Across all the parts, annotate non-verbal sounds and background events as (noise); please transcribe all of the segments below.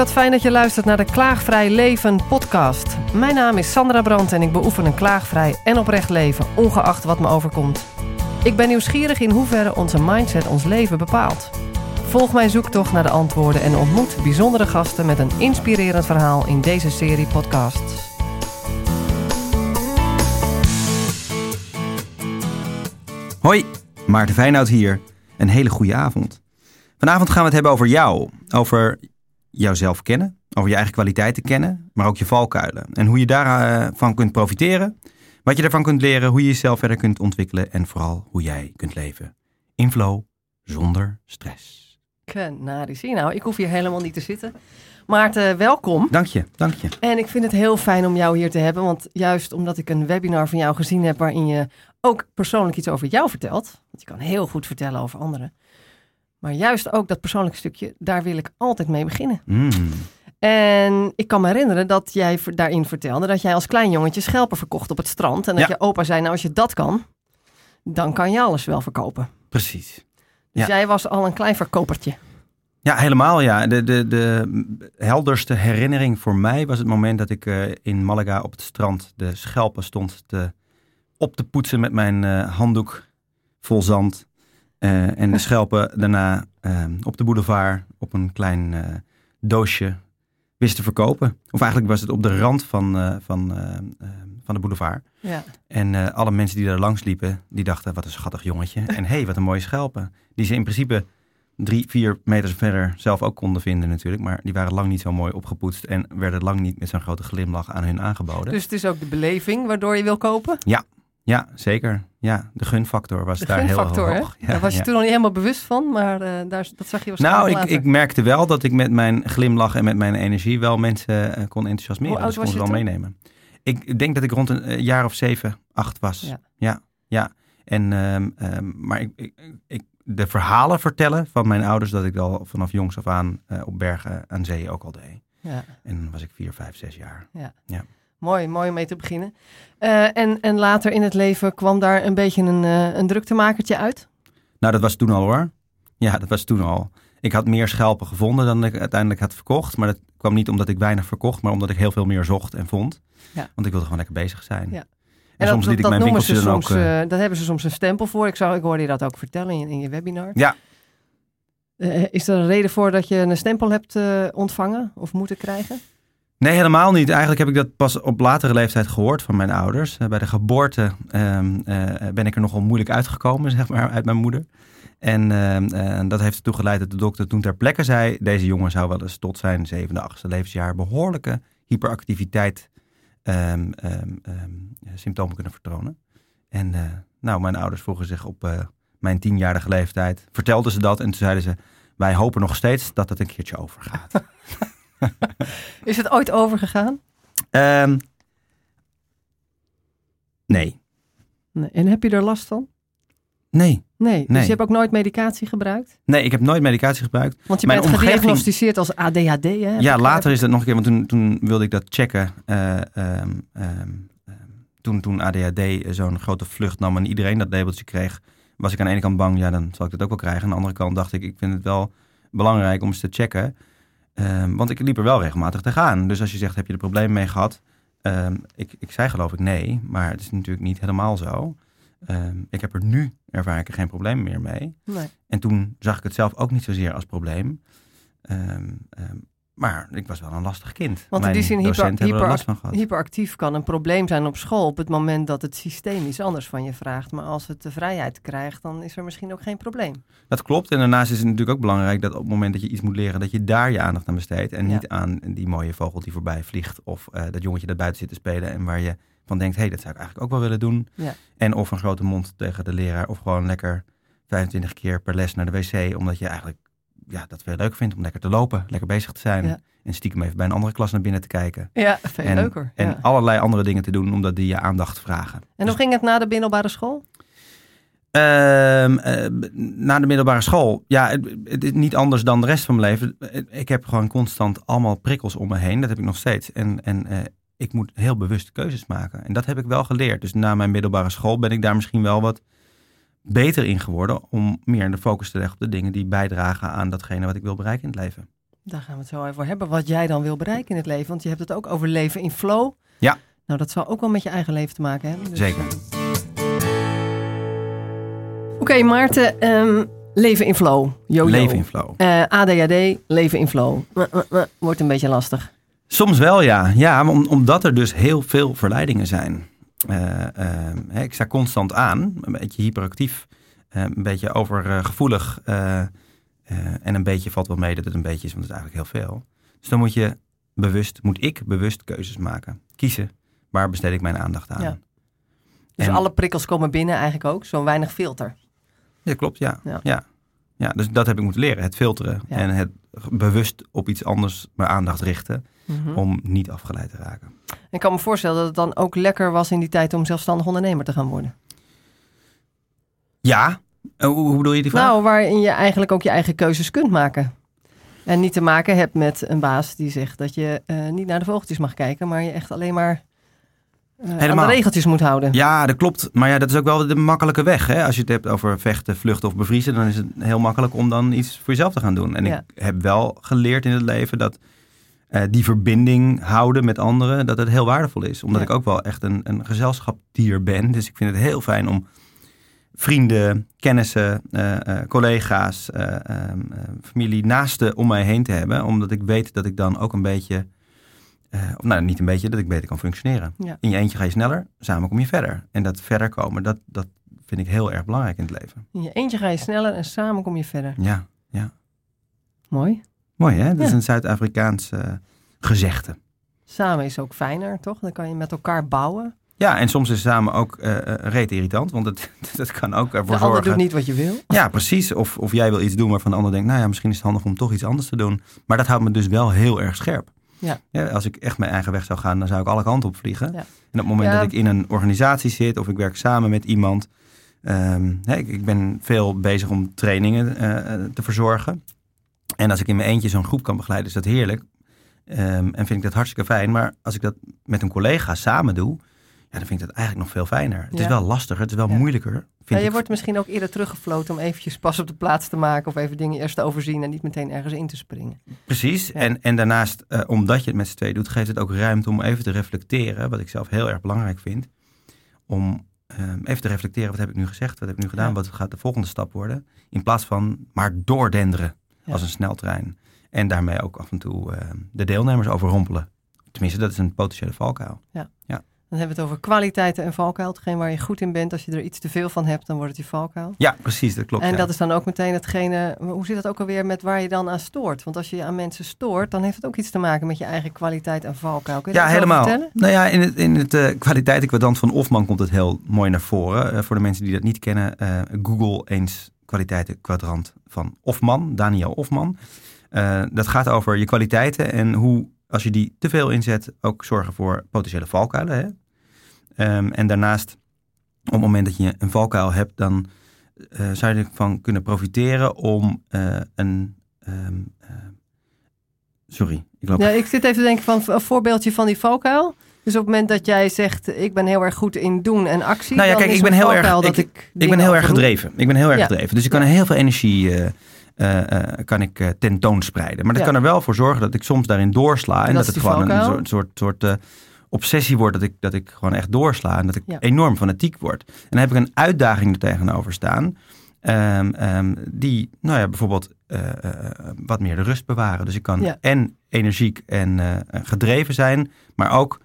wat fijn dat je luistert naar de Klaagvrij Leven podcast. Mijn naam is Sandra Brandt en ik beoefen een klaagvrij en oprecht leven, ongeacht wat me overkomt. Ik ben nieuwsgierig in hoeverre onze mindset ons leven bepaalt. Volg mijn zoektocht naar de antwoorden en ontmoet bijzondere gasten met een inspirerend verhaal in deze serie podcasts. Hoi, Maarten Feyenoord hier. Een hele goede avond. Vanavond gaan we het hebben over jou. Over jouzelf kennen, over je eigen kwaliteiten kennen, maar ook je valkuilen. En hoe je daarvan kunt profiteren, wat je ervan kunt leren, hoe je jezelf verder kunt ontwikkelen en vooral hoe jij kunt leven. In flow, zonder stress. Kenari, zie nou, ik hoef hier helemaal niet te zitten. Maarten, welkom. Dank je, dank je. En ik vind het heel fijn om jou hier te hebben, want juist omdat ik een webinar van jou gezien heb waarin je ook persoonlijk iets over jou vertelt, want je kan heel goed vertellen over anderen, maar juist ook dat persoonlijke stukje, daar wil ik altijd mee beginnen. Mm. En ik kan me herinneren dat jij daarin vertelde dat jij als klein jongetje schelpen verkocht op het strand. En dat Ja. je opa zei, nou als je dat kan, dan kan je alles wel verkopen. Precies. Dus Ja. jij was al een klein verkopertje. Ja, helemaal ja. De, de, de helderste herinnering voor mij was het moment dat ik eh, in Malaga op het strand de schelpen stond te, op te poetsen met mijn eh, handdoek vol zand. Eh, en de schelpen daarna eh, op de boulevard op een klein eh, doosje wist te verkopen. Of eigenlijk was het op de rand van, eh, van, van de boulevard. Ja. En alle mensen die daar langs liepen, die dachten, wat een schattig jongetje. En hé, hey, wat een mooie schelpen. Die ze in principe drie, vier meters verder zelf ook konden vinden natuurlijk. Maar die waren lang niet zo mooi opgepoetst en werden lang niet met zo'n grote glimlach aan hun aangeboden. Dus het is ook de beleving waardoor je wil kopen. Ja, zeker. Ja, de gunfactor was De daar gunfactor, heel hè? hoog. Ja, Daar was je ja. toen nog niet helemaal bewust van, maar eh, daar, dat zag je waarschijnlijk Nou, ik, later. ik merkte wel dat ik met mijn glimlach en met mijn energie wel mensen eh, kon enthousiasmeren. Hoe oud dus ik kon wel meenemen. Ik denk dat ik rond een eh, jaar of zeven, acht was. Ja. ja. ja. En, ehm, ehm, maar ik, ik, ik, de verhalen vertellen van mijn ouders, dat ik al vanaf jongs af aan op bergen aan zee ook al deed. Ja. En dan was ik vier, vijf, zes jaar. Mooi, mooi om mee te beginnen. Eh, en, en later in het leven kwam daar een beetje een, eh, een druktemakertje uit. Nou, dat was toen al hoor. Ja, dat was toen al. Ik had meer schelpen gevonden dan ik uiteindelijk had verkocht. Maar dat kwam niet omdat ik weinig verkocht, maar omdat ik heel veel meer zocht en vond. Ja. Want ik wilde gewoon lekker bezig zijn. Ja. En, soms liet ik mijn winkeltje ze dan ook... soms, eh, daar hebben ze soms een stempel voor. Ik, zou, ik hoorde je dat ook vertellen in, in je webinar. Ja. Eh, is er een reden voor dat je een stempel hebt eh, ontvangen of moeten krijgen? Nee, helemaal niet. Eigenlijk heb ik dat pas op latere leeftijd gehoord van mijn ouders. Eh, bij de geboorte ehm, eh, ben ik er nogal moeilijk uitgekomen, (laughs) zeg maar, uit mijn moeder. En ehm, eh, dat heeft ertoe geleid dat de dokter toen ter plekke zei... deze jongen zou wel eens tot zijn zevende, achtste levensjaar... behoorlijke hyperactiviteit ehm, symptomen kunnen vertonen. En eh, nou, mijn ouders vroegen zich op mijn tienjarige leeftijd... vertelden ze dat en toen zeiden ze... wij hopen nog steeds dat het een keertje overgaat. (laughs) (laughs) Is het ooit overgegaan? Ehm, nee. Nee. En heb je er last van? Nee. Nee. Dus Nee. je hebt ook nooit medicatie gebruikt? Nee, ik heb nooit medicatie gebruikt. Want je Mijn bent omgeving- gediagnosticeerd als ADHD, hè? ja, later is dat nog een keer, want toen, toen wilde ik dat checken. Eh, ehm, ehm, toen, toen ADHD zo'n grote vlucht nam en iedereen dat labeltje kreeg, was ik aan de ene kant bang, ja, dan zal ik dat ook wel krijgen. Aan de andere kant dacht ik, ik vind het wel belangrijk om eens te checken. Ehm, want ik liep er wel regelmatig tegenaan. Dus als je zegt, heb je er problemen mee gehad? Ehm, ik, ik zei geloof ik nee, maar het is natuurlijk niet helemaal zo. Ehm, ik heb er nu, ervaar ik er geen probleem meer mee. Nee. En toen zag ik het zelf ook niet zozeer als probleem. Ehm, maar ik was wel een lastig kind. Want in die zin, hyper, er hyper, last van gehad. hyperactief kan een probleem zijn op school op het moment dat het systeem iets anders van je vraagt. Maar als het de vrijheid krijgt, dan is er misschien ook geen probleem. Dat klopt. En daarnaast is het natuurlijk ook belangrijk dat op het moment dat je iets moet leren, dat je daar je aandacht aan besteedt. En Ja. niet aan die mooie vogel die voorbij vliegt. Of eh, dat jongetje dat buiten zit te spelen en waar je van denkt, hé, hey, dat zou ik eigenlijk ook wel willen doen. Ja. En of een grote mond tegen de leraar. Of gewoon lekker 25 keer per les naar de wc. Omdat je eigenlijk ja, dat veel leuk vindt om lekker te lopen, lekker bezig te zijn. Ja. En stiekem even bij een andere klas naar binnen te kijken. Ja, veel en, leuker. En ja. allerlei andere dingen te doen, omdat die je aandacht vragen. En hoe ging het na de middelbare school? Ehm, eh, na de middelbare school. Ja, het, het is niet anders dan de rest van mijn leven. Ik heb gewoon constant allemaal prikkels om me heen. Dat heb ik nog steeds. En, en eh, ik moet heel bewust keuzes maken. En dat heb ik wel geleerd. Dus na mijn middelbare school ben ik daar misschien wel wat beter in geworden. Om meer de focus te leggen op de dingen die bijdragen aan datgene wat ik wil bereiken in het leven. Daar gaan we het zo over hebben. Wat jij dan wil bereiken in het leven. Want je hebt het ook over leven in flow. Ja. Nou, dat zal ook wel met je eigen leven te maken hebben. Dus, Zeker. Oké, Maarten. ehm, leven in flow. Yo, yo. Leven in flow. Eh, ADHD, leven in flow. Uh, uh, uh, Wordt een beetje lastig. Soms wel, ja. Ja, om- omdat er dus heel veel verleidingen zijn. Eh, eh, ik sta constant aan, een beetje hyperactief, eh, een beetje overgevoelig. en een beetje valt wel mee dat het een beetje is, want het is eigenlijk heel veel. Dus dan moet je bewust, moet ik bewust keuzes maken. Kiezen, waar besteed ik mijn aandacht aan. Ja. Dus En- alle prikkels komen binnen eigenlijk ook. Zo weinig filter. Ja, klopt, ja. Ja. ja. Ja. dus dat heb ik moeten leren. Het filteren Ja. en het bewust op iets anders mijn aandacht richten Mhm. om niet afgeleid te raken. Ik kan me voorstellen dat het dan ook lekker was in die tijd om zelfstandig ondernemer te gaan worden. Ja, Eh, hoe, bedoel je die vraag? Nou, waarin je eigenlijk ook je eigen keuzes kunt maken. En niet te maken hebt met een baas die zegt dat je eh, niet naar de vogeltjes mag kijken, maar je echt alleen maar eh, aan Helemaal. de regeltjes moet houden. Ja, dat klopt. Maar ja, dat is ook wel de makkelijke weg. Hè? Als je het hebt over vechten, vluchten of bevriezen, dan is het heel makkelijk om dan iets voor jezelf te gaan doen. En Ja. ik heb wel geleerd in het leven dat eh, die verbinding houden met anderen, dat het heel waardevol is. Omdat Ja. ik ook wel echt een, een gezelschapdier ben. Dus ik vind het heel fijn om vrienden, kennissen, eh, eh, collega's, eh, ehm, eh, familie, naasten om mij heen te hebben. Omdat ik weet dat ik dan ook een beetje, of nou niet een beetje, dat ik beter kan functioneren. Ja. In je eentje ga je sneller, samen kom je verder. En dat verder komen, dat, dat vind ik heel erg belangrijk in het leven. In je eentje ga je sneller en samen kom je verder. Ja, Mooi. Mooi hè? Dat is een Zuid-Afrikaans eh, gezegde. Samen is ook fijner, toch? Dan kan je met elkaar bouwen. Ja, en soms is samen ook eh, reet irritant, want het, (laughs) dat kan ook De ervoor ander zorgen. doet niet wat je wil. Ja, precies. Of, of jij wil iets doen waarvan de ander denkt, nou ja, misschien is het handig om toch iets anders te doen. Maar dat houdt me dus wel heel erg scherp. Ja. als ik echt mijn eigen weg zou gaan, dan zou ik alle kanten op vliegen. Ja. En op het moment Ja. dat ik in een organisatie zit of ik werk samen met iemand. ehm, ik, ik ben veel bezig om trainingen te verzorgen. En als ik in mijn eentje zo'n groep kan begeleiden, is dat heerlijk. Ehm, en vind ik dat hartstikke fijn. Maar als ik dat met een collega samen doe, ja, dan vind ik dat eigenlijk nog veel fijner. Het Ja. is wel lastiger, het is wel Ja. moeilijker. Ja, Vind je ik. wordt misschien ook eerder teruggefloten om eventjes pas op de plaats te maken of even dingen eerst te overzien en niet meteen ergens in te springen. Precies. Ja. En, en daarnaast, eh, omdat je het met z'n tweeën doet, geeft het ook ruimte om even te reflecteren. Wat ik zelf heel erg belangrijk vind. Om ehm, even te reflecteren, wat heb ik nu gezegd? Wat heb ik nu gedaan? Ja. Wat gaat de volgende stap worden? In plaats van maar doordenderen Ja. als een sneltrein. En daarmee ook af en toe ehm, de deelnemers overrompelen. Tenminste, dat is een potentiële valkuil. Dan hebben we het over kwaliteiten en valkuil. Hetgeen waar je goed in bent. Als je er iets te veel van hebt, dan wordt het je valkuil. Ja, precies, dat klopt. en ja. dat is dan ook meteen hetgene. Hoe zit dat ook alweer met waar je dan aan stoort? Want als je je aan mensen stoort, dan heeft het ook iets te maken met je eigen kwaliteit en valkuil. Kun je Ja, dat helemaal. vertellen? Nou ja, in het, in het eh, kwaliteitenkwadrant van Hofman komt het heel mooi naar voren. Eh, voor de mensen die dat niet kennen, eh, Google eens kwaliteitenkwadrant van Hofman, Daniel Hofman. Eh, dat gaat over je kwaliteiten en hoe, als je die te veel inzet, ook zorgen voor potentiële valkuilen. Hè? Ehm, en daarnaast, op het moment dat je een valkuil hebt, dan eh, zou je ervan kunnen profiteren om eh, een... ehm, eh, sorry, ik loop Ja, ik zit even te denken van een voorbeeldje van die valkuil. Dus op het moment dat jij zegt, ik ben heel erg goed in doen en actie. Nou ja, kijk, ik ben heel erg- ik- dat ik, Ik ben heel erg gedreven. Ik ben heel erg Ja. gedreven. Dus ik kan heel veel energie eh, eh, kan ik, tentoonspreiden. Maar dat Ja. kan er wel voor zorgen dat ik soms daarin doorsla. En dat het gewoon een soort, soort, soort obsessie wordt. Dat ik, dat ik gewoon echt doorsla. En dat ik Ja. enorm fanatiek word. En dan heb ik een uitdaging er tegenover staan. ehm, ehm, die, nou ja, bijvoorbeeld wat meer de rust bewaren. Dus ik kan Ja. en energiek en gedreven zijn. Maar ook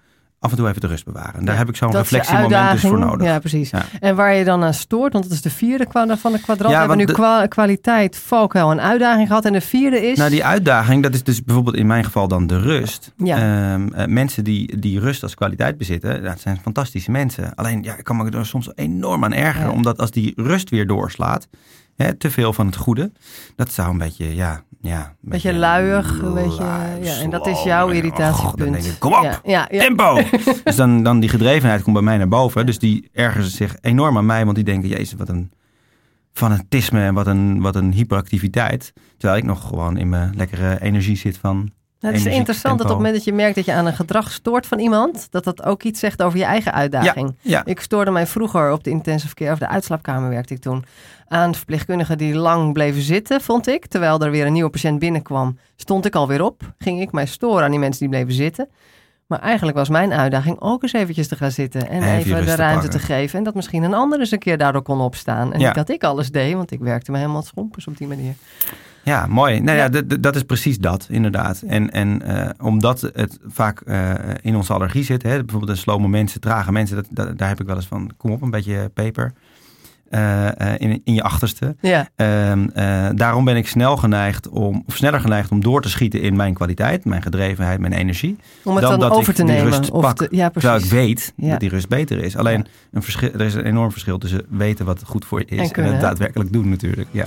af en toe even de rust bewaren. En daar Ja, heb ik zo'n reflectiemoment dus voor nodig. Ja, precies. Ja. En waar je dan aan stoort, want dat is de vierde van de kwadrant. Ja, we hebben nu de- kwa- kwaliteit, valkuil en uitdaging gehad. En de vierde is... Nou, die uitdaging, dat is dus bijvoorbeeld in mijn geval dan de rust. Ja. Ehm, eh, mensen die, die rust als kwaliteit bezitten, dat zijn fantastische mensen. Alleen, ja, ik kan me er soms enorm aan ergeren, omdat als die rust weer doorslaat, hè, te veel van het goede, dat zou een beetje, ja... ja een Beetje luiig, een beetje, ja, en dat is slow, jouw irritatiepunt. oh, ik, kom op, Ja, ja, ja. tempo! (laughs) dus dan, dan die gedrevenheid komt bij mij naar boven. Dus die ergeren zich enorm aan mij, want die denken, jezus, wat een fanatisme en wat een, wat een hyperactiviteit. Terwijl ik nog gewoon in mijn lekkere energie zit van het is interessant dat op het moment dat je merkt dat je aan een gedrag stoort van iemand, dat dat ook iets zegt over je eigen uitdaging. Ja, ja. Ik stoorde mij vroeger op de intensive care of de uitslaapkamer werkte ik toen aan verpleegkundigen die lang bleven zitten, vond ik. Terwijl er weer een nieuwe patiënt binnenkwam, stond ik alweer op. Ging ik mij storen aan die mensen die bleven zitten. Maar eigenlijk was mijn uitdaging ook eens eventjes te gaan zitten en Even de te ruimte te geven. En dat misschien een ander eens een keer daardoor kon opstaan. En Ja. niet dat ik alles deed, want ik werkte me helemaal schompers op die manier. Ja, mooi. Nou ja, Ja. dat is precies dat, inderdaad. En, en eh, omdat het vaak eh, in onze allergie zit, hè, bijvoorbeeld de slome mensen, trage mensen, dat, dat- daar heb ik wel eens van, kom op, een beetje peper eh, in, in je achterste. Ja, Ehm, eh, daarom ben ik snel geneigd om, of sneller geneigd om door te schieten in mijn kwaliteit, mijn gedrevenheid, mijn energie. om het Dan dan, dat ik over te die nemen. rust Of pak, te- ja, Terwijl ik weet Ja. dat die rust beter is. Alleen een verschil, er is een enorm verschil tussen weten wat goed voor je is En en, het daadwerkelijk doen natuurlijk. Ja.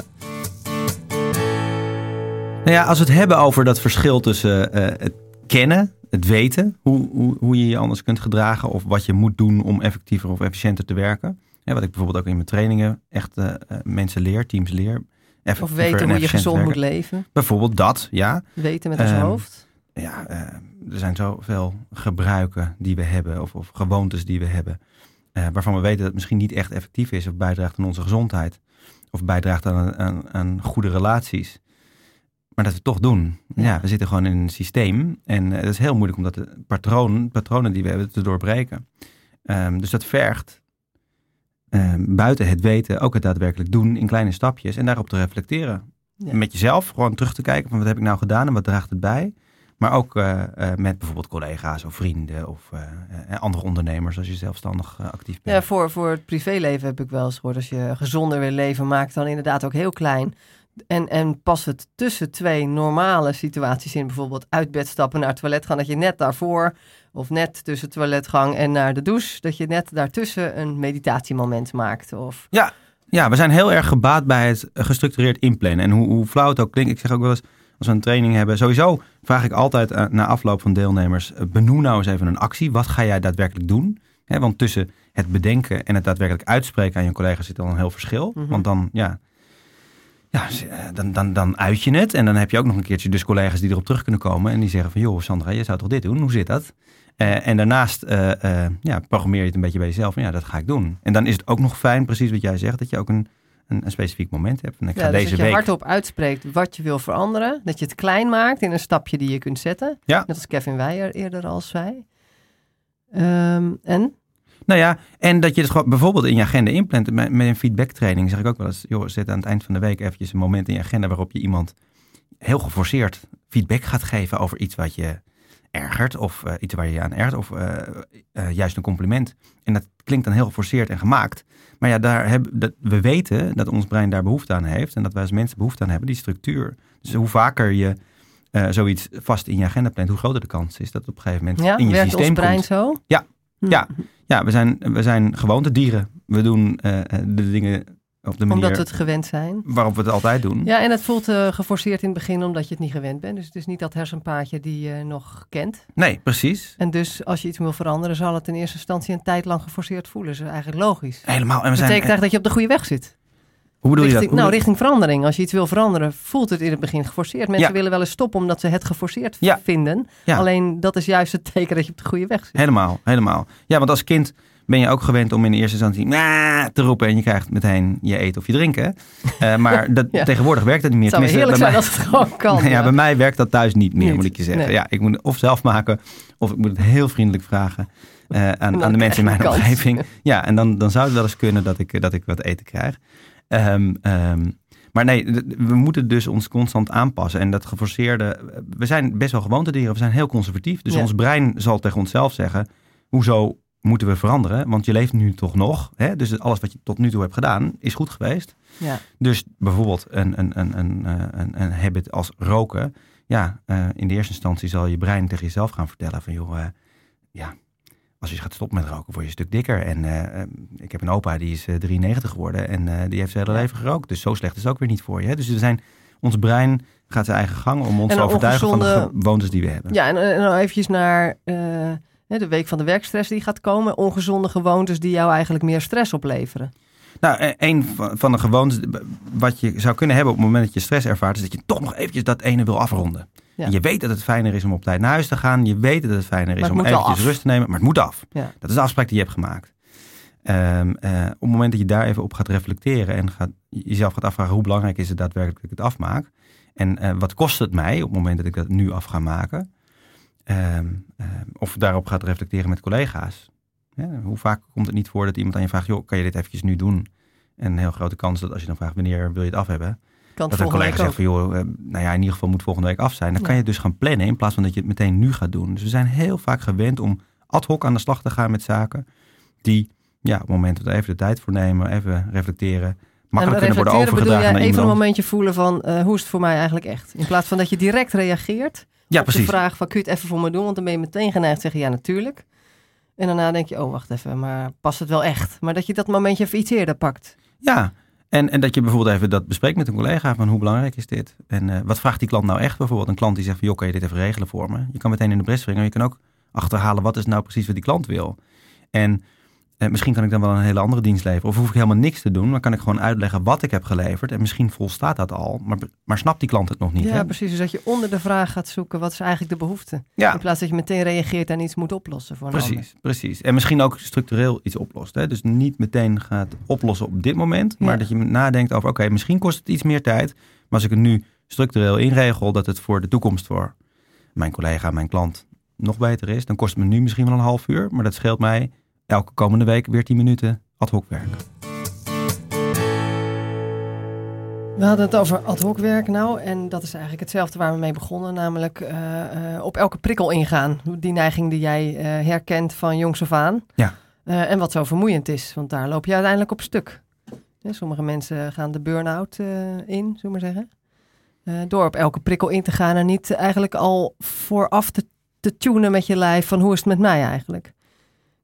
Nou ja, als we het hebben over dat verschil tussen eh, het kennen, het weten, hoe, hoe, hoe je je anders kunt gedragen of wat je moet doen om effectiever of efficiënter te werken. Ja, wat ik bijvoorbeeld ook in mijn trainingen echt eh, eh, mensen leer, teams leer. Effectiever Of en weten hoe je gezond moet leven. Bijvoorbeeld dat, ja. Weten met ons Ehm, hoofd. ja, er zijn zoveel gebruiken die we hebben of, of gewoontes die we hebben. waarvan we weten dat het misschien niet echt effectief is of bijdraagt aan onze gezondheid. Of bijdraagt aan, aan, aan goede relaties. Maar dat we het toch doen. Ja. Ja. we zitten gewoon in een systeem. En het is heel moeilijk om dat patroon, patronen die we hebben te doorbreken. Ehm, dus dat vergt ehm, buiten het weten ook het daadwerkelijk doen in kleine stapjes. En daarop te reflecteren Ja. met jezelf gewoon terug te kijken van wat heb ik nou gedaan en wat draagt het bij. Maar ook eh, eh, met bijvoorbeeld collega's of vrienden of eh, eh, andere ondernemers als je zelfstandig eh, actief bent. Ja, voor, voor het privéleven heb ik wel eens gehoord. Als je gezonder wil leven, maak dan inderdaad ook heel klein. En, en pas het tussen twee normale situaties in. Bijvoorbeeld uit bed stappen naar het toilet gaan. Dat je net daarvoor, of net tussen toiletgang en naar de douche. Dat je net daartussen een meditatiemoment maakt. Of, Ja, we zijn heel erg gebaat bij het gestructureerd inplannen. En hoe, hoe flauw het ook klinkt, ik zeg ook wel eens, als we een training hebben, sowieso vraag ik altijd eh, na afloop van deelnemers, eh, benoem nou eens even een actie. Wat ga jij daadwerkelijk doen? Want tussen het bedenken en het daadwerkelijk uitspreken aan je collega's zit al een heel verschil. Mhm. Want dan, ja, ja, eh, dan, dan, dan uit je het. En dan heb je ook nog een keertje dus collega's die erop terug kunnen komen. En die zeggen van, joh Sandra, je zou toch dit doen? Hoe zit dat? Eh, en daarnaast eh, ja, programmeer je het een beetje bij jezelf. Van, ja, dat ga ik doen. En dan is het ook nog fijn, precies wat jij zegt, dat je ook een, een, een specifiek moment hebt. En ik ga ja, dus deze dat je week... hardop uitspreekt wat je wil veranderen. Dat je het klein maakt in een stapje die je kunt zetten. Ja. Net als Kevin Weijer eerder al zei. Ehm, en? Nou ja, en dat je het gewoon bijvoorbeeld in je agenda inplant. Met, met een feedbacktraining zeg ik ook wel eens, joh, zet aan het eind van de week eventjes een moment in je agenda waarop je iemand heel geforceerd feedback gaat geven over iets wat je ergert of eh, iets waar je je aan ergert of eh, eh, juist een compliment. En dat klinkt dan heel geforceerd en gemaakt. Maar ja, daar hebben, dat, we weten dat ons brein daar behoefte aan heeft en dat wij als mensen behoefte aan hebben, die structuur. Dus hoe vaker je zoiets vast in je agenda plant, hoe groter de kans is dat het op een gegeven moment Ja, in je werkt systeem ons brein komt. zo? Ja. Hm. Ja. Ja, we zijn, we zijn gewoontedieren. We doen eh, de dingen op de manier Omdat we het gewend zijn. waarop we het altijd doen. Ja, en het voelt eh, geforceerd in het begin omdat je het niet gewend bent. Dus het is niet dat hersenpaadje die je nog kent. Nee, precies. En dus als je iets wil veranderen, zal het in eerste instantie een tijd lang geforceerd voelen. Dat is eigenlijk logisch. Helemaal. En we Dat zijn, betekent eigenlijk dat je op de goede weg zit. Hoe bedoel je dat? Nou, richting verandering. Als je iets wil veranderen, voelt het in het begin geforceerd. Mensen Ja. willen wel eens stoppen omdat ze het geforceerd Ja. vinden. Ja. Alleen dat is juist het teken dat je op de goede weg zit. Helemaal, helemaal. Ja, want als kind ben je ook gewend om in eerste instantie "Nah" te roepen en je krijgt meteen je eten of je drinken. Eh, maar (laughs) dat, Ja. tegenwoordig werkt dat niet meer. Het zou heerlijk bij zijn mij- als het gewoon (laughs) kan. ja, bij mij werkt dat thuis niet meer, Niet, moet ik je zeggen. nee. Ja, ik moet het of zelf maken of ik moet het heel vriendelijk vragen eh, aan, aan de mensen in mijn omgeving. Ja, en dan, dan zou het wel eens kunnen dat ik, dat ik wat eten krijg. Ehm, ehm, maar nee, we moeten dus ons constant aanpassen. En dat geforceerde... We zijn best wel gewoontedieren. We zijn heel conservatief. Dus Ja. ons brein zal tegen onszelf zeggen... Hoezo moeten we veranderen? Want je leeft nu toch nog. Hè? Dus alles wat je tot nu toe hebt gedaan is goed geweest. Ja. Dus bijvoorbeeld een, een, een, een, eh, een, een habit als roken. Ja, eh, in de eerste instantie zal je brein tegen jezelf gaan vertellen van joh, eh, ja, als je gaat stoppen met roken, word je een stuk dikker. En eh, eh, ik heb een opa die is eh, 93 geworden en eh, die heeft zijn hele leven gerookt. Dus zo slecht is het ook weer niet voor je. Hè? Dus we zijn, ons brein gaat zijn eigen gang om ons te overtuigen van de gewoontes die we hebben. Ja, en, en dan eventjes naar eh, de week van de werkstress die gaat komen. Ongezonde gewoontes die jou eigenlijk meer stress opleveren. Nou, eh, een van de gewoontes wat je zou kunnen hebben op het moment dat je stress ervaart, is dat je toch nog eventjes dat ene wil afronden. Ja. Je weet dat het fijner is om op tijd naar huis te gaan. Je weet dat het fijner is het om eventjes rust te nemen. Maar het moet af. Ja. Dat is de afspraak die je hebt gemaakt. Ehm, eh, op het moment dat je daar even op gaat reflecteren en gaat, jezelf gaat afvragen hoe belangrijk is het daadwerkelijk dat ik het afmaak. En eh, wat kost het mij op het moment dat ik dat nu af ga maken. Ehm, ehm, of daarop gaat reflecteren met collega's. Ja, hoe vaak komt het niet voor dat iemand aan je vraagt, joh, kan je dit eventjes nu doen? En een heel grote kans dat als je dan vraagt, wanneer wil je het af hebben? Kan Dat een collega zegt van, joh, eh, nou ja, in ieder geval moet volgende week af zijn. Dan Ja. kan je dus gaan plannen in plaats van dat je het meteen nu gaat doen. Dus we zijn heel vaak gewend om ad hoc aan de slag te gaan met zaken die, ja, op het moment dat we even de tijd voor nemen, even reflecteren, makkelijk kunnen worden bedoel overgedragen jij naar even een momentje voelen van eh, hoe is het voor mij eigenlijk echt? In plaats van dat je direct reageert Ja, op de precies. vraag van kun je het even voor me doen? Want dan ben je meteen geneigd te zeggen ja natuurlijk. En daarna denk je oh wacht even, maar past het wel echt? Maar dat je dat momentje even iets eerder pakt. Ja, en, en dat je bijvoorbeeld even dat bespreekt met een collega van hoe belangrijk is dit? En eh, wat vraagt die klant nou echt? Bijvoorbeeld een klant die zegt van joh, kan je dit even regelen voor me? Je kan meteen in de bres springen, maar je kan ook achterhalen wat is nou precies wat die klant wil. En eh, misschien kan ik dan wel een hele andere dienst leveren. Of hoef ik helemaal niks te doen, maar kan ik gewoon uitleggen wat ik heb geleverd. En misschien volstaat dat al, maar, maar snapt die klant het nog niet. ja hè? precies, dus dat je onder de vraag gaat zoeken wat is eigenlijk de behoefte? Ja. In plaats dat je meteen reageert en iets moet oplossen voor een ander. Precies, precies. En misschien ook structureel iets oplost. Hè? Dus niet meteen gaat oplossen op dit moment, maar Ja. dat je nadenkt over, oké, misschien kost het iets meer tijd, maar als ik het nu structureel inregel, dat het voor de toekomst voor mijn collega, mijn klant nog beter is, dan kost het me nu misschien wel een half uur, maar dat scheelt mij elke komende week weer 10 minuten ad hoc werk. We hadden het over ad hoc werk nou. En dat is eigenlijk hetzelfde waar we mee begonnen. Namelijk eh, eh, op elke prikkel ingaan. Die neiging die jij eh, herkent van jongs af aan. Ja. En wat zo vermoeiend is. Want daar loop je uiteindelijk op stuk. Sommige mensen gaan de burn-out in, zullen we maar zeggen. Door op elke prikkel in te gaan. En niet eigenlijk al vooraf te, te tunen met je lijf. Van hoe is het met mij eigenlijk?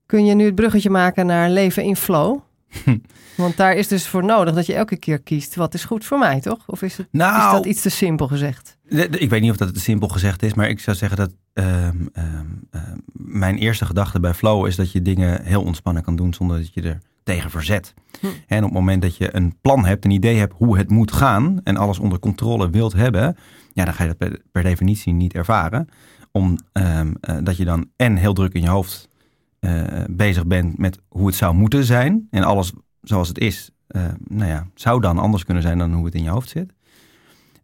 Kun je nu het bruggetje maken naar leven in flow? (laughs) Want daar is dus voor nodig dat je elke keer kiest wat is goed voor mij, toch? Of is, het, is Nou, dat iets te simpel gezegd? Ik weet niet of dat het simpel gezegd is, maar ik zou zeggen dat ehm, ehm, ehm, mijn eerste gedachte bij flow is dat je dingen heel ontspannen kan doen zonder dat je er tegen verzet. Hm. En op het moment dat je een plan hebt, een idee hebt hoe het moet gaan en alles onder controle wilt hebben, ja, dan ga je dat per, per definitie niet ervaren. Om, ehm, eh, je dan en heel druk in je hoofd eh, bezig bent met hoe het zou moeten zijn en alles zoals het is, eh, nou ja, zou dan anders kunnen zijn dan hoe het in je hoofd zit.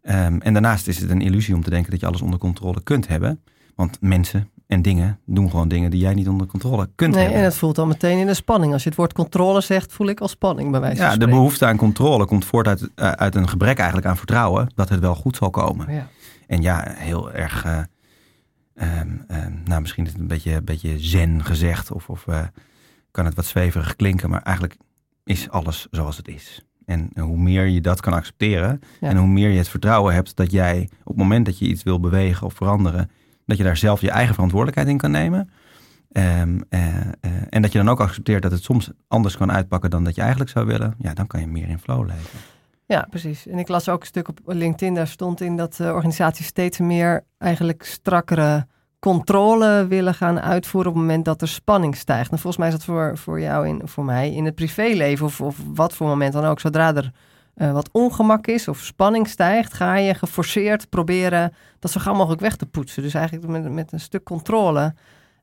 Ehm, en daarnaast is het een illusie om te denken dat je alles onder controle kunt hebben. Want mensen en dingen doen gewoon dingen die jij niet onder controle kunt Nee, hebben. en het voelt al meteen in de spanning. Als je het woord controle zegt, voel ik al spanning bij wijze van ja, de spreken. behoefte aan controle komt voort uit, eh, uit een gebrek eigenlijk aan vertrouwen dat het wel goed zal komen. Ja. En ja, heel erg, ehm, ehm, nou misschien is het een beetje, beetje zen gezegd of, of eh, kan het wat zweverig klinken, maar eigenlijk is alles zoals het is. En hoe meer je dat kan accepteren Ja. en hoe meer je het vertrouwen hebt dat jij op het moment dat je iets wil bewegen of veranderen, dat je daar zelf je eigen verantwoordelijkheid in kan nemen. Ehm, eh, eh, en dat je dan ook accepteert dat het soms anders kan uitpakken dan dat je eigenlijk zou willen. Ja, dan kan je meer in flow leven. Ja, precies. En ik las ook een stuk op LinkedIn, daar stond in dat eh, organisaties steeds meer eigenlijk strakkere controle willen gaan uitvoeren op het moment dat er spanning stijgt. En volgens mij is dat voor, voor jou, in, voor mij, in het privéleven of, of wat voor moment dan ook. Zodra er eh, wat ongemak is of spanning stijgt, ga je geforceerd proberen dat zo gauw mogelijk weg te poetsen. Dus eigenlijk met, met een stuk controle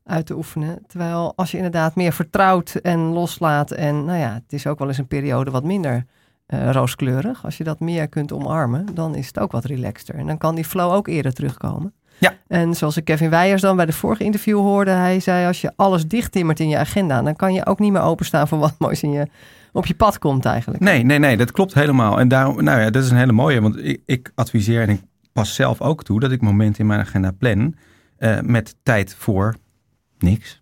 uit te oefenen. Terwijl als je inderdaad meer vertrouwt en loslaat en nou ja, het is ook wel eens een periode wat minder eh, rooskleurig. Als je dat meer kunt omarmen, dan is het ook wat relaxter. En dan kan die flow ook eerder terugkomen. Ja. En zoals ik Kevin Weijers dan bij de vorige interview hoorde, hij zei als je alles dichttimmert in je agenda, dan kan je ook niet meer openstaan voor wat (laughs) moois in je, op je pad komt eigenlijk. Nee, nee, nee, dat klopt helemaal. En daarom, nou ja, dat is een hele mooie, want ik, ik adviseer en ik pas zelf ook toe dat ik momenten in mijn agenda plan eh, met tijd voor niks.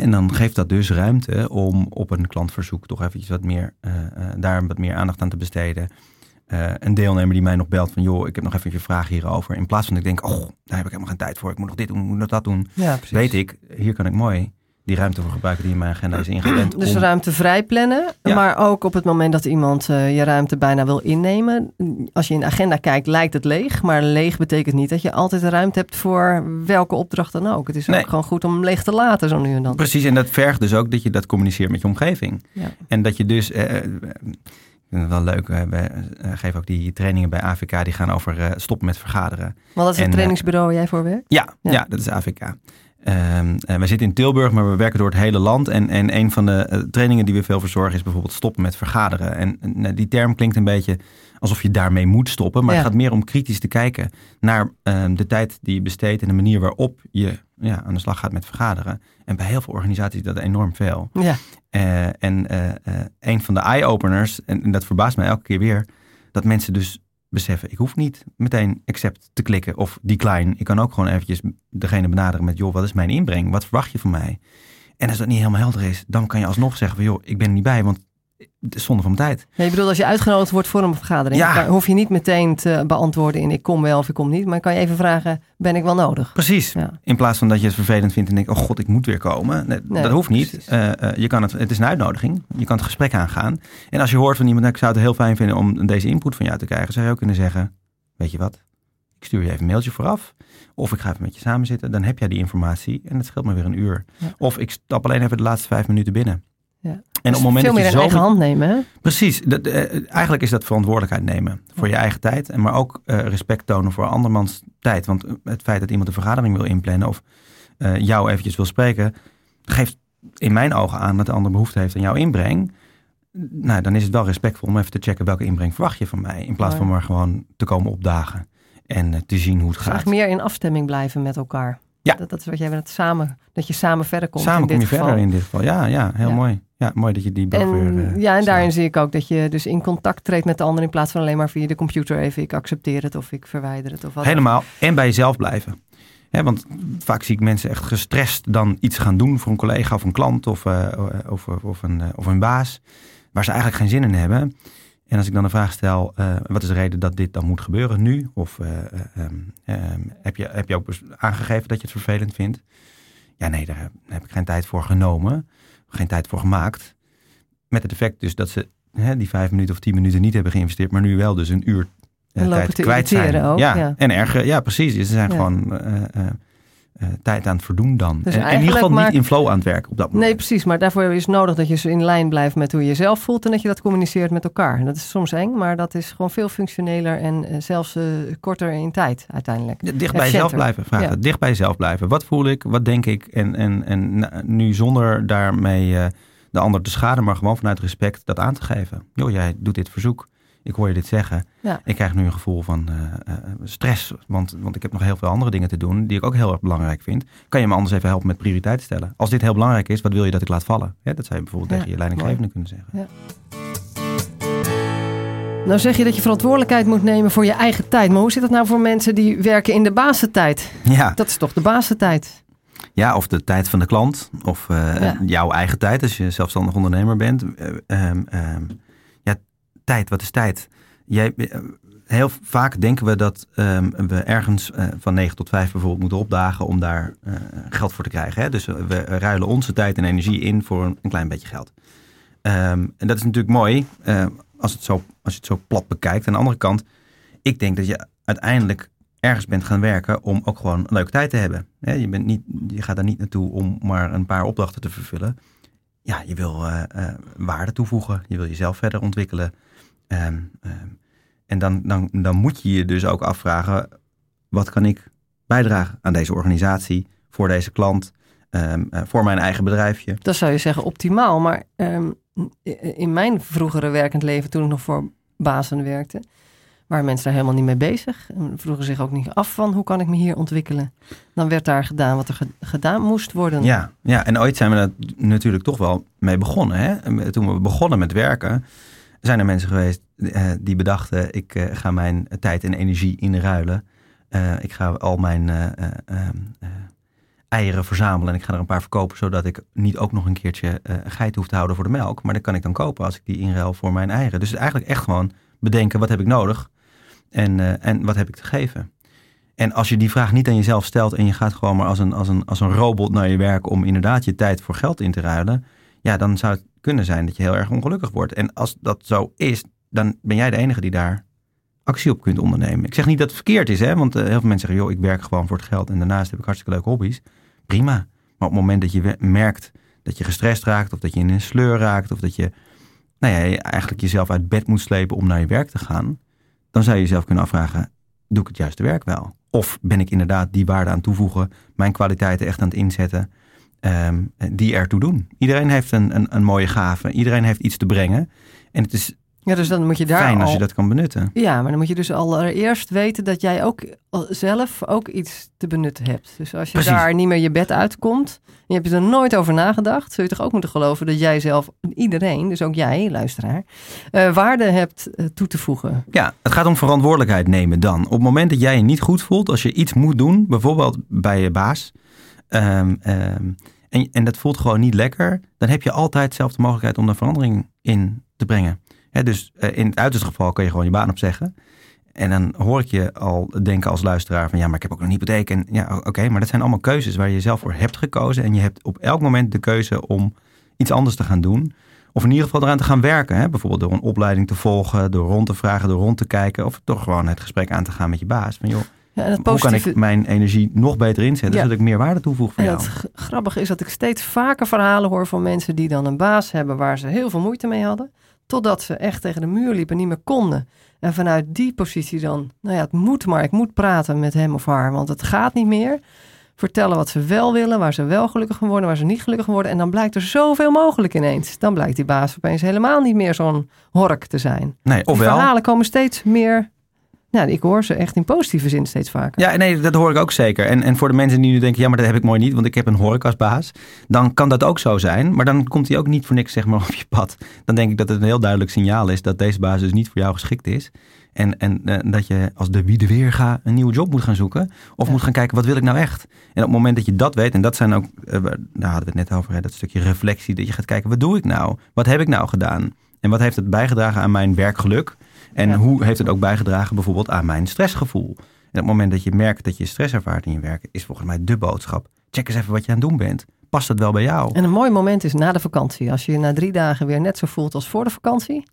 En dan geeft dat dus ruimte om op een klantverzoek toch eventjes wat meer, eh, eh, daar wat meer aandacht aan te besteden. Eh, een deelnemer die mij nog belt van, joh, ik heb nog even een vraag hierover. In plaats van dat ik denk, oh, daar heb ik helemaal geen tijd voor. Ik moet nog dit doen, ik moet nog dat doen. Ja, precies. Weet ik, hier kan ik mooi die ruimte voor gebruiken die in mijn agenda is ingepland. Dus om- ruimte vrij plannen, Ja. maar ook op het moment dat iemand eh, je ruimte bijna wil innemen. Als je in de agenda kijkt, lijkt het leeg. Maar leeg betekent niet dat je altijd ruimte hebt voor welke opdracht dan ook. Het is Nee. ook gewoon goed om leeg te laten zo nu en dan. Precies, en dat vergt dus ook dat je dat communiceert met je omgeving. Ja. En dat je dus, vind het wel leuk. We uh, geven ook die trainingen bij AVK. Die gaan over uh, stoppen met vergaderen. Want dat is het trainingsbureau waar jij voor werkt? Ja, ja. ja dat is AVK. Um, we zitten in Tilburg, maar we werken door het hele land. En, en een van de trainingen die we veel verzorgen is bijvoorbeeld stoppen met vergaderen. En die term klinkt een beetje alsof je daarmee moet stoppen. Maar het gaat meer om kritisch te kijken naar ehm, de tijd die je besteedt en de manier waarop je ja, aan de slag gaat met vergaderen. En bij heel veel organisaties dat enorm veel. Ja. Uh, en een van de eye-openers, en, en, dat verbaast mij elke keer weer, dat mensen dus beseffen, ik hoef niet meteen accept te klikken of decline. Ik kan ook gewoon eventjes degene benaderen met, joh, wat is mijn inbreng? Wat verwacht je van mij? En als dat niet helemaal helder is, dan kan je alsnog zeggen van, joh, ik ben er niet bij, want is zonde van mijn tijd. Ja, je bedoelt als je uitgenodigd wordt voor een vergadering, ja. hoef je niet meteen te beantwoorden in ik kom wel of ik kom niet. Maar kan je even vragen, ben ik wel nodig? Precies. Ja. In plaats van dat je het vervelend vindt en denkt, oh god, ik moet weer komen. Nee, dat hoeft niet. Uh, uh, je kan het, het is een uitnodiging. Je kan het gesprek aangaan. En als je hoort van iemand, nou, ik zou het heel fijn vinden om deze input van jou te krijgen, zou je ook kunnen zeggen, weet je wat, ik stuur je even een mailtje vooraf. Of ik ga even met je samen zitten. Dan heb jij die informatie en het scheelt me weer een uur. Of ik stap alleen even de laatste vijf minuten binnen. Ja. En op het dus moment veel dat je meer in eigen hand nemen. Hè? Precies. Dat, uh, eigenlijk is dat verantwoordelijkheid nemen voor je eigen tijd. En maar ook uh, respect tonen voor andermans tijd. Want het feit dat iemand een vergadering wil inplannen of uh, jou eventjes wil spreken, geeft in mijn ogen aan dat de ander behoefte heeft aan jouw inbreng. Nou, dan is het wel respectvol om even te checken welke inbreng verwacht je van mij. In plaats van maar gewoon te komen opdagen en te zien hoe het dus gaat. meer in afstemming blijven met elkaar. Ja. Dat, dat is wat jij het samen, dat je samen verder komt. Samen kom je geval. verder in dit geval. Ja, ja heel mooi. Ja, mooi dat je die en, weer, uh, Ja, en daarin zie ik ook dat je dus in contact treedt met de ander in plaats van alleen maar via de computer even ik accepteer het of ik verwijder het of wat. Helemaal. En bij jezelf blijven. He, want vaak zie ik mensen echt gestrest dan iets gaan doen voor een collega of een klant of, uh, of, of, een, of een baas, waar ze eigenlijk geen zin in hebben. En als ik dan de vraag stel, uh, wat is de reden dat dit dan moet gebeuren nu? Of um, um, heb, je, heb je ook aangegeven dat je het vervelend vindt? Ja, nee, daar heb ik geen tijd voor genomen geen tijd voor gemaakt. Met het effect dus dat ze hè, die vijf minuten of tien minuten niet hebben geïnvesteerd, maar nu wel dus een uur uh, tijd kwijt zijn. Ook, ja. ja. en erger, ja precies. Ze zijn gewoon uh, uh, tijd aan het verdoen dan. Dus en, in ieder geval niet in flow aan het werken op dat moment. Nee, precies. Maar daarvoor is nodig dat je zo in lijn blijft met hoe je jezelf voelt en dat je dat communiceert met elkaar. Dat is soms eng, maar dat is gewoon veel functioneler en uh, zelfs uh, korter in tijd uiteindelijk. Dicht bij jezelf blijven, vragen. Ja. Dicht bij jezelf blijven. Wat voel ik? Wat denk ik? En, en, en nu zonder daarmee de ander te schaden, maar gewoon vanuit respect dat aan te geven. Joh, jij doet dit verzoek ik hoor je dit zeggen. Ja. Ik krijg nu een gevoel van uh, uh, stress, want, want ik heb nog heel veel andere dingen te doen die ik ook heel erg belangrijk vind. Kan je me anders even helpen met prioriteiten stellen? Als dit heel belangrijk is, wat wil je dat ik laat vallen? Ja, dat zou je bijvoorbeeld ja, tegen je leidinggevende kunnen zeggen. Ja. Nou zeg je dat je verantwoordelijkheid moet nemen voor je eigen tijd. Maar hoe zit het nou voor mensen die werken in de basentijd? Ja. Dat is toch de basentijd? Ja, of de tijd van de klant. Of uh, ja. jouw eigen tijd als je zelfstandig ondernemer bent. Um, um, tijd, wat is tijd? Jij, eh, heel vaak denken we dat um, we ergens uh, van 9 tot 5 bijvoorbeeld moeten opdagen om daar uh, geld voor te krijgen. Hè? Dus we ruilen onze tijd en energie in voor een, klein beetje geld. Um, en dat is natuurlijk mooi als, het zo, als je het zo plat bekijkt. Aan de andere kant, ik denk dat je uiteindelijk ergens bent gaan werken om ook gewoon een leuke tijd te hebben. Hè? Je, bent niet, je gaat daar niet naartoe om maar een paar opdrachten te vervullen. Ja, je wil waarde toevoegen. Je wil jezelf verder ontwikkelen. Um, um, en dan, dan, dan moet je je dus ook afvragen, wat kan ik bijdragen aan deze organisatie, voor deze klant, um, uh, voor mijn eigen bedrijfje? Dat zou je zeggen optimaal, maar in mijn vroegere werkend leven, toen ik nog voor bazen werkte, waren mensen daar helemaal niet mee bezig. En vroegen zich ook niet af van hoe kan ik me hier ontwikkelen. Dan werd daar gedaan wat er gedaan moest worden. Ja, ja, en ooit zijn we er natuurlijk toch wel mee begonnen. Hè? Toen we begonnen met werken, zijn er mensen geweest uh, die bedachten, ik uh, ga mijn tijd en energie inruilen. Uh, ik ga al mijn eieren verzamelen en ik ga er een paar verkopen, zodat ik niet ook nog een keertje geit hoef te houden voor de melk. Maar dat kan ik dan kopen als ik die inruil voor mijn eieren. Dus eigenlijk echt gewoon bedenken, wat heb ik nodig en, en wat heb ik te geven. En als je die vraag niet aan jezelf stelt en je gaat gewoon maar als een, als een, als een robot naar je werk om inderdaad je tijd voor geld in te ruilen, ja, dan zou het kunnen zijn dat je heel erg ongelukkig wordt. En als dat zo is, dan ben jij de enige die daar actie op kunt ondernemen. Ik zeg niet dat het verkeerd is, hè? want uh, heel veel mensen zeggen, joh, ik werk gewoon voor het geld en daarnaast heb ik hartstikke leuke hobby's. Prima. Maar op het moment dat je merkt dat je gestrest raakt of dat je in een sleur raakt of dat je nou ja, eigenlijk jezelf uit bed moet slepen om naar je werk te gaan, dan zou je jezelf kunnen afvragen, doe ik het juiste werk wel? Of ben ik inderdaad die waarde aan toevoegen, mijn kwaliteiten echt aan het inzetten, um, die ertoe doen? Iedereen heeft een, een, een mooie gave, iedereen heeft iets te brengen. En het is ja, dus dan moet je daar Fijn als al- je dat kan benutten. Ja, maar dan moet je dus allereerst weten dat jij ook zelf ook iets te benutten hebt. Dus als je Precies. daar niet meer je bed uitkomt en je hebt er nooit over nagedacht, zul je toch ook moeten geloven dat jij zelf, iedereen, dus ook jij, luisteraar, eh, waarde hebt eh, toe te voegen. Ja, het gaat om verantwoordelijkheid nemen dan. Op het moment dat jij je niet goed voelt, als je iets moet doen, bijvoorbeeld bij je baas, ehm, ehm, en, en dat voelt gewoon niet lekker, dan heb je altijd zelf de mogelijkheid om daar verandering in te brengen. Dus eh, in het uiterste geval kun je gewoon je baan opzeggen. En dan hoor ik je al denken als luisteraar van ja, maar ik heb ook een hypotheek. En ja, oké, maar dat zijn allemaal keuzes waar je zelf voor hebt gekozen. En je hebt op elk moment de keuze om iets anders te gaan doen. Of in ieder geval eraan te gaan werken. Hè? Bijvoorbeeld door een opleiding te volgen, door rond te vragen, door rond te kijken. Of toch gewoon het gesprek aan te gaan met je baas. Van joh, Ja, hoe kan ik mijn energie nog beter inzetten, Ja. zodat ik meer waarde toevoeg voor En jou? het grappige is dat ik steeds vaker verhalen hoor van mensen die dan een baas hebben waar ze heel veel moeite mee hadden. Totdat ze echt tegen de muur liepen, niet meer konden. En vanuit die positie dan, nou ja, het moet maar, ik moet praten met hem of haar, want het gaat niet meer. Vertellen wat ze wel willen, waar ze wel gelukkig van worden, waar ze niet gelukkig van worden. En dan blijkt er zoveel mogelijk ineens. Dan blijkt die baas opeens helemaal niet meer zo'n hork te zijn. Nee, Die ofwel. verhalen komen steeds meer, nou, ik hoor ze echt in positieve zin steeds vaker. Ja, nee, dat hoor ik ook zeker. En, en voor de mensen die nu denken, ja, maar dat heb ik mooi niet, want ik heb een horecasbaas. Dan kan dat ook zo zijn, maar dan komt hij ook niet voor niks zeg maar (laughs) op je pad. Dan denk ik dat het een heel duidelijk signaal is dat deze baas dus niet voor jou geschikt is. En, en eh, dat je als de wie de weer ga een nieuwe job moet gaan zoeken. Of Ja. moet gaan kijken, wat wil ik nou echt? En op het moment dat je dat weet, en dat zijn ook, eh, daar hadden we het net over, hè, dat stukje reflectie. Dat je gaat kijken, wat doe ik nou? Wat heb ik nou gedaan? En wat heeft het bijgedragen aan mijn werkgeluk? En Ja. hoe heeft het ook bijgedragen bijvoorbeeld aan mijn stressgevoel? En op het moment dat je merkt dat je stress ervaart in je werk, is volgens mij de boodschap. Check eens even wat je aan het doen bent. Past dat wel bij jou? En een mooi moment is na de vakantie. Als je je na drie dagen weer net zo voelt als voor de vakantie,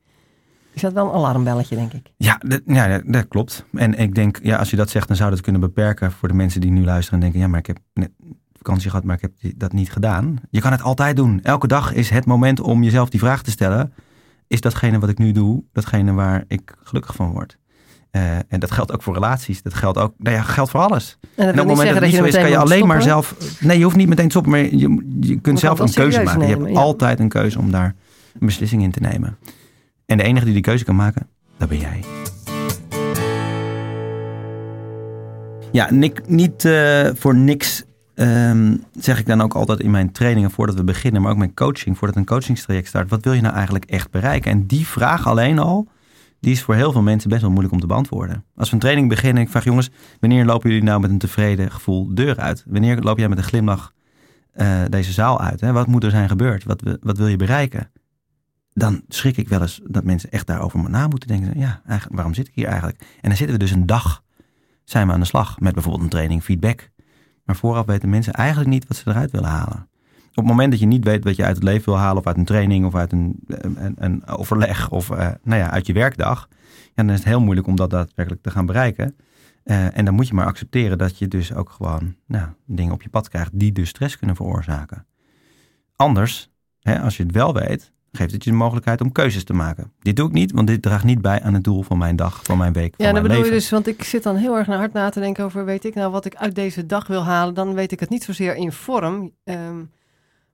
is dat wel een alarmbelletje, denk ik. Ja, dat, ja, dat- klopt. En ik denk, ja, als je dat zegt, dan zou dat kunnen beperken voor de mensen die nu luisteren en denken, ja, maar ik heb net vakantie gehad, maar ik heb dat niet gedaan. Je kan het altijd doen. Elke dag is het moment om jezelf die vraag te stellen. Is datgene wat ik nu doe, datgene waar ik gelukkig van word? Eh, en dat geldt ook voor relaties. Dat geldt ook, nou ja, geldt voor alles. En dat En op het moment dat het niet zo is, kan je alleen maar zelf... Nee, je hoeft niet meteen te stoppen, maar je, je kunt zelf een keuze maken. je hebt ja. altijd een keuze om daar een beslissing in te nemen. En de enige die die keuze kan maken, dat ben jij. Ja, Nick, niet eh, voor niks ehm, zeg ik dan ook altijd in mijn trainingen voordat we beginnen, maar ook mijn coaching, voordat een coachingstraject start, wat wil je nou eigenlijk echt bereiken? En die vraag alleen al, die is voor heel veel mensen best wel moeilijk om te beantwoorden. Als we een training beginnen, ik vraag jongens, wanneer lopen jullie nou met een tevreden gevoel de deur uit? Wanneer loop jij met een glimlach eh, deze zaal uit? Hè? Wat moet er zijn gebeurd? Wat, wat wil je bereiken? Dan schrik ik wel eens dat mensen echt daarover na moeten denken. Ja, eigenlijk, waarom zit ik hier eigenlijk? En dan zitten we dus een dag, zijn we aan de slag met bijvoorbeeld een training, feedback. Maar vooraf weten mensen eigenlijk niet wat ze eruit willen halen. Op het moment dat je niet weet wat je uit het leven wil halen, of uit een training, of uit een, een, overleg, of eh, nou ja, uit je werkdag, dan is het heel moeilijk om dat daadwerkelijk te gaan bereiken. Eh, en dan moet je maar accepteren dat je dus ook gewoon nou, dingen op je pad krijgt die dus stress kunnen veroorzaken. Anders, hè, als je het wel weet, geeft het je de mogelijkheid om keuzes te maken. Dit doe ik niet, want dit draagt niet bij aan het doel van mijn dag, van mijn week, van Ja, dan mijn bedoel leven. je dus, want ik zit dan heel erg naar hard na te denken over, weet ik nou wat ik uit deze dag wil halen, dan weet ik het niet zozeer in vorm, ehm,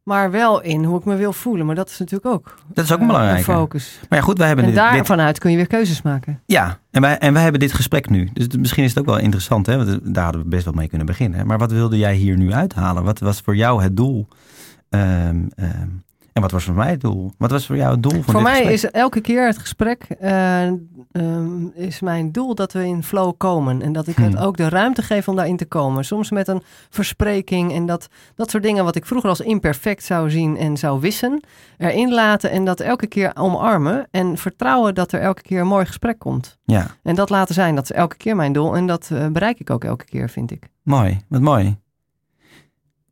maar wel in hoe ik me wil voelen. Maar dat is natuurlijk ook Dat is ook een eh, belangrijke. focus. Maar ja, goed, wij hebben En dit, daar dit- vanuit kun je weer keuzes maken. Ja, en wij, en wij hebben dit gesprek nu. Dus misschien is het ook wel interessant, hè? Want daar hadden we best wel mee kunnen beginnen. Maar wat wilde jij hier nu uithalen? Wat was voor jou het doel? Ehm, ehm, en wat was voor mij het doel? Wat was voor jou het doel van Voor dit mij gesprek? is elke keer het gesprek, eh, ehm, is mijn doel dat we in flow komen. En dat ik het Hmm. ook de ruimte geef om daarin te komen. Soms met een verspreking en dat, dat soort dingen wat ik vroeger als imperfect zou zien en zou wissen. Erin laten en dat elke keer omarmen. En vertrouwen dat er elke keer een mooi gesprek komt. Ja, En dat laten zijn, dat is elke keer mijn doel. En dat eh, bereik ik ook elke keer, vind ik. mooi. Wat mooi.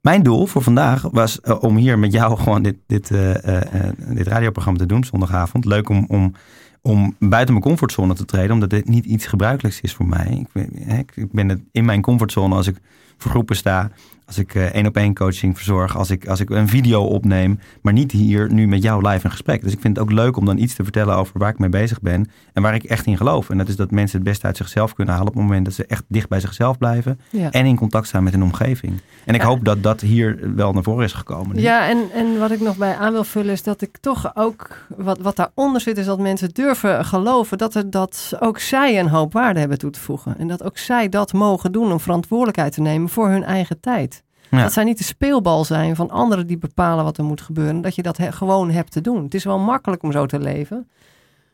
Mijn doel voor vandaag was eh, om hier met jou (laughs) gewoon dit, dit, eh, dit radioprogramma te doen zondagavond. Leuk om, om, om buiten mijn comfortzone te treden, omdat dit niet iets gebruikelijks is voor mij. Ik ben, ik- ben in mijn comfortzone als ik voor groepen sta Als ik één op één coaching verzorg, als ik, als ik een video opneem, maar niet hier nu met jou live in gesprek. Dus ik vind het ook leuk om dan iets te vertellen over waar ik mee bezig ben en waar ik echt in geloof. En dat is dat mensen het beste uit zichzelf kunnen halen op het moment dat ze echt dicht bij zichzelf blijven Ja. en in contact staan met hun omgeving. En ik Ja. hoop dat dat hier wel naar voren is gekomen. Ja, en, en wat ik nog bij aan wil vullen is dat ik toch ook, wat, wat daaronder zit, is dat mensen durven geloven dat, er, dat ook zij een hoop waarde hebben toe te voegen. En dat ook zij dat mogen doen om verantwoordelijkheid te nemen voor hun eigen tijd. Ja. Dat zij niet de speelbal zijn van anderen die bepalen wat er moet gebeuren. Dat je dat he- gewoon hebt te doen. Het is wel makkelijk om zo te leven.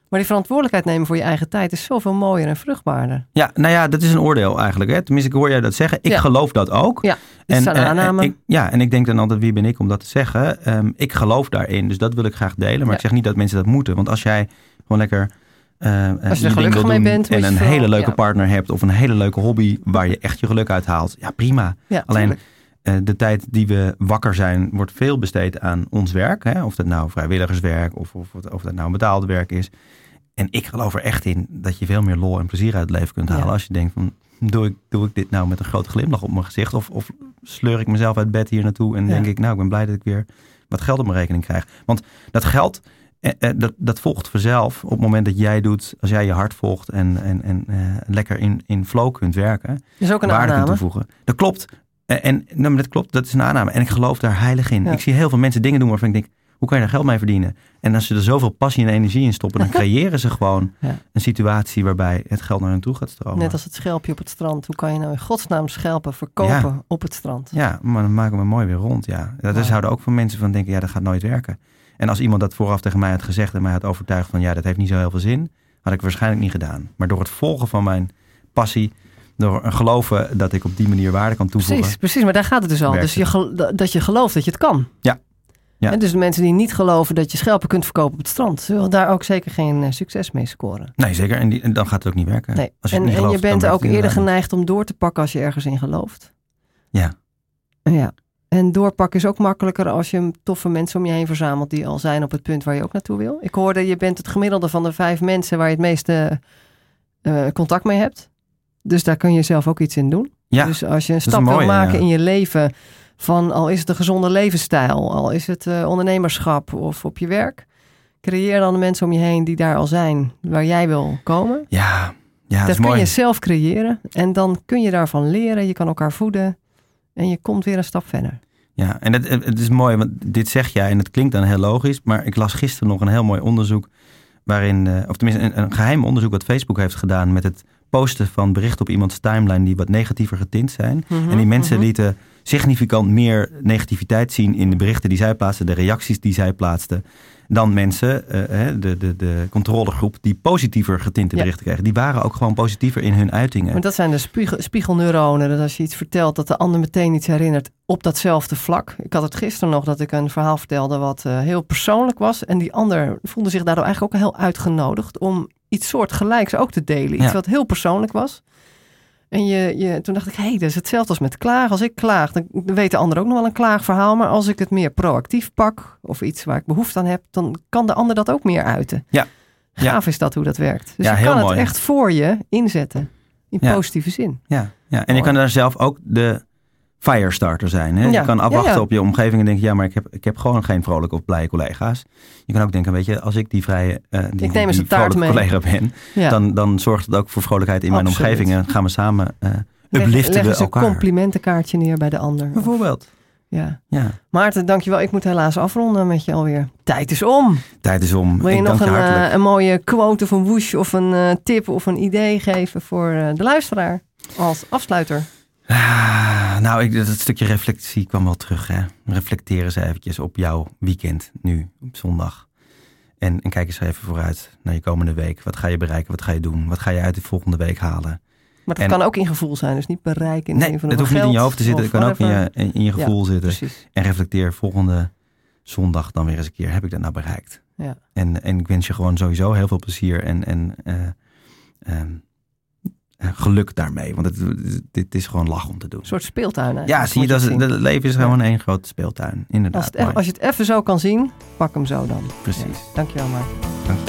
Maar die verantwoordelijkheid nemen voor je eigen tijd is zoveel mooier en vruchtbaarder. Ja, nou ja, dat is een oordeel eigenlijk. Hè? Tenminste, ik hoor jij dat zeggen. Ik Ja. geloof dat ook. Ja, een eh, aanname. ik, ja, en ik denk dan altijd, wie ben ik om dat te zeggen? Ehm, ik geloof daarin, dus dat wil ik graag delen. Maar Ja. ik zeg niet dat mensen dat moeten. Want als jij gewoon lekker eh, je ding gelukkig wil mee bent, en een hele leuke ja. partner hebt of een hele leuke hobby waar je echt je geluk uit haalt, ja prima. ja, alleen-. Eh, de tijd die we wakker zijn, wordt veel besteed aan ons werk. Hè? Of dat nou vrijwilligerswerk of, of, of dat nou een betaalde werk is. En ik geloof er echt in dat je veel meer lol en plezier uit het leven kunt halen. Ja. Als je denkt van, doe ik, doe ik dit nou met een grote glimlach op mijn gezicht? Of, of sleur ik mezelf uit bed hier naartoe en denk ik, nou ik ben blij dat ik weer wat geld op mijn rekening krijg. Want dat geld, eh, eh, dat, dat volgt vanzelf op het moment dat jij doet, als jij je hart volgt en, en, en eh, lekker in, in flow kunt werken is ook een waarde kunt aanname. toevoegen. Dat klopt. En, en nou, maar dat klopt, dat is een aanname. En ik geloof daar heilig in. Ja. Ik zie heel veel mensen dingen doen waarvan ik denk, hoe kan je daar geld mee verdienen? En als ze er zoveel passie en energie in stoppen, dan (laughs) creëren ze gewoon Ja. een situatie waarbij het geld naar hen toe gaat stromen. Net als het schelpje op het strand. Hoe kan je nou in godsnaam schelpen verkopen Ja. op het strand? Ja, maar dan maken we mooi weer rond. Ja. Dat Wauw. zouden ook van mensen van denken, ja, dat gaat nooit werken. En als iemand dat vooraf tegen mij had gezegd en mij had overtuigd van, ja, dat heeft niet zo heel veel zin, had ik waarschijnlijk niet gedaan. Maar door het volgen van mijn passie, door een geloven dat ik op die manier waarde kan toevoegen. Precies, precies, maar daar gaat het dus al. Dus je dat je gelooft dat je het kan. Ja. Ja. En dus de mensen die niet geloven dat je schelpen kunt verkopen op het strand, zullen daar ook zeker geen eh, succes mee scoren. Nee, zeker. En, die, en dan gaat het ook niet werken. Nee. Als je En, niet en je gelooft, bent ook eerder geneigd om door te pakken als je ergens in gelooft. Ja. Ja. En doorpakken is ook makkelijker als je toffe mensen om je heen verzamelt die al zijn op het punt waar je ook naartoe wil. Ik hoorde, je bent het gemiddelde van de vijf mensen waar je het meeste eh, contact mee hebt. Dus daar kun je zelf ook iets in doen. Ja, Dus als je een stap wil maken ja. in je leven, van al is het een gezonde levensstijl, al is het eh, ondernemerschap of op je werk, creëer dan de mensen om je heen die daar al zijn, waar jij wil komen. ja, ja dat dat kun mooi. je zelf creëren en dan kun je daarvan leren, je kan elkaar voeden en je komt weer een stap verder. Ja, en het, het is mooi, want dit zeg jij en het klinkt dan heel logisch. Maar ik las gisteren nog een heel mooi onderzoek waarin, eh, of tenminste een, een geheim onderzoek wat Facebook heeft gedaan met het posten van berichten op iemands timeline die wat negatiever getint zijn. En die mensen mhm. lieten significant meer negativiteit zien in de berichten die zij plaatsten, de reacties die zij plaatsten, dan mensen, eh, de, de, de controlegroep, die positiever getinte Ja. berichten kregen. Die waren ook gewoon positiever in hun uitingen. Maar dat zijn de spiegel, spiegelneuronen. Dat als je iets vertelt, dat de ander meteen iets herinnert op datzelfde vlak. Ik had het gisteren nog dat ik een verhaal vertelde wat eh, heel persoonlijk was. En die ander voelde zich daardoor eigenlijk ook heel uitgenodigd om iets soortgelijks ook te delen. Iets Ja. wat heel persoonlijk was. En je, je, toen dacht ik, hé, hey, dat is hetzelfde als met klagen. Als ik klaag, dan weet de ander ook nog wel een klaagverhaal. Maar als ik het meer proactief pak, of iets waar ik behoefte aan heb, dan kan de ander dat ook meer uiten. Ja. Ja. Gaaf is dat hoe dat werkt. Dus Ja, je kan mooi. het echt voor je inzetten. In Ja. positieve zin. Ja, ja. en je kan daar zelf ook de firestarter zijn. Hè? Ja, Je kan afwachten ja. op je omgeving en denken, ja, maar ik heb, ik heb gewoon geen vrolijke of blije collega's. Je kan ook denken, weet je, als ik die vrije, eh die, Ik neem die vrolijke mee. collega ben, dan, dan zorgt het ook voor vrolijkheid in mijn omgeving. En gaan we samen leg, upliften leg we eens een elkaar. complimentenkaartje neer bij de ander. Bijvoorbeeld. Ja. Ja, Maarten, dankjewel. Ik moet helaas afronden met je alweer. Tijd is om. tijd is om. Wil je ik nog een, je eh, een mooie quote of een woosh of een eh, tip of een idee geven voor de luisteraar als afsluiter? Ah, nou, ik, dat stukje reflectie kwam wel terug. Hè. Reflecteer eens eventjes op jouw weekend nu, op zondag. En, en kijk eens even vooruit naar je komende week. Wat ga je bereiken? Wat ga je doen? Wat ga je uit de volgende week halen? Maar dat En- kan ook in gevoel zijn, dus niet bereiken in Nee, van hoeft niet in je hoofd te zitten. Het kan ook in je, in je gevoel zitten. Precies. En reflecteer volgende zondag dan weer eens een keer. Heb ik dat nou bereikt? Ja. En, en ik wens je gewoon sowieso heel veel plezier en, en eh, ehm, eh, geluk daarmee. Want het, dit is gewoon lach om te doen. Een soort speeltuin. hè? Ja, zie je, dat het leven is gewoon één grote speeltuin. Inderdaad. Als, het, als je het even zo kan zien, pak hem zo dan. Precies. Ja. Dankjewel, je.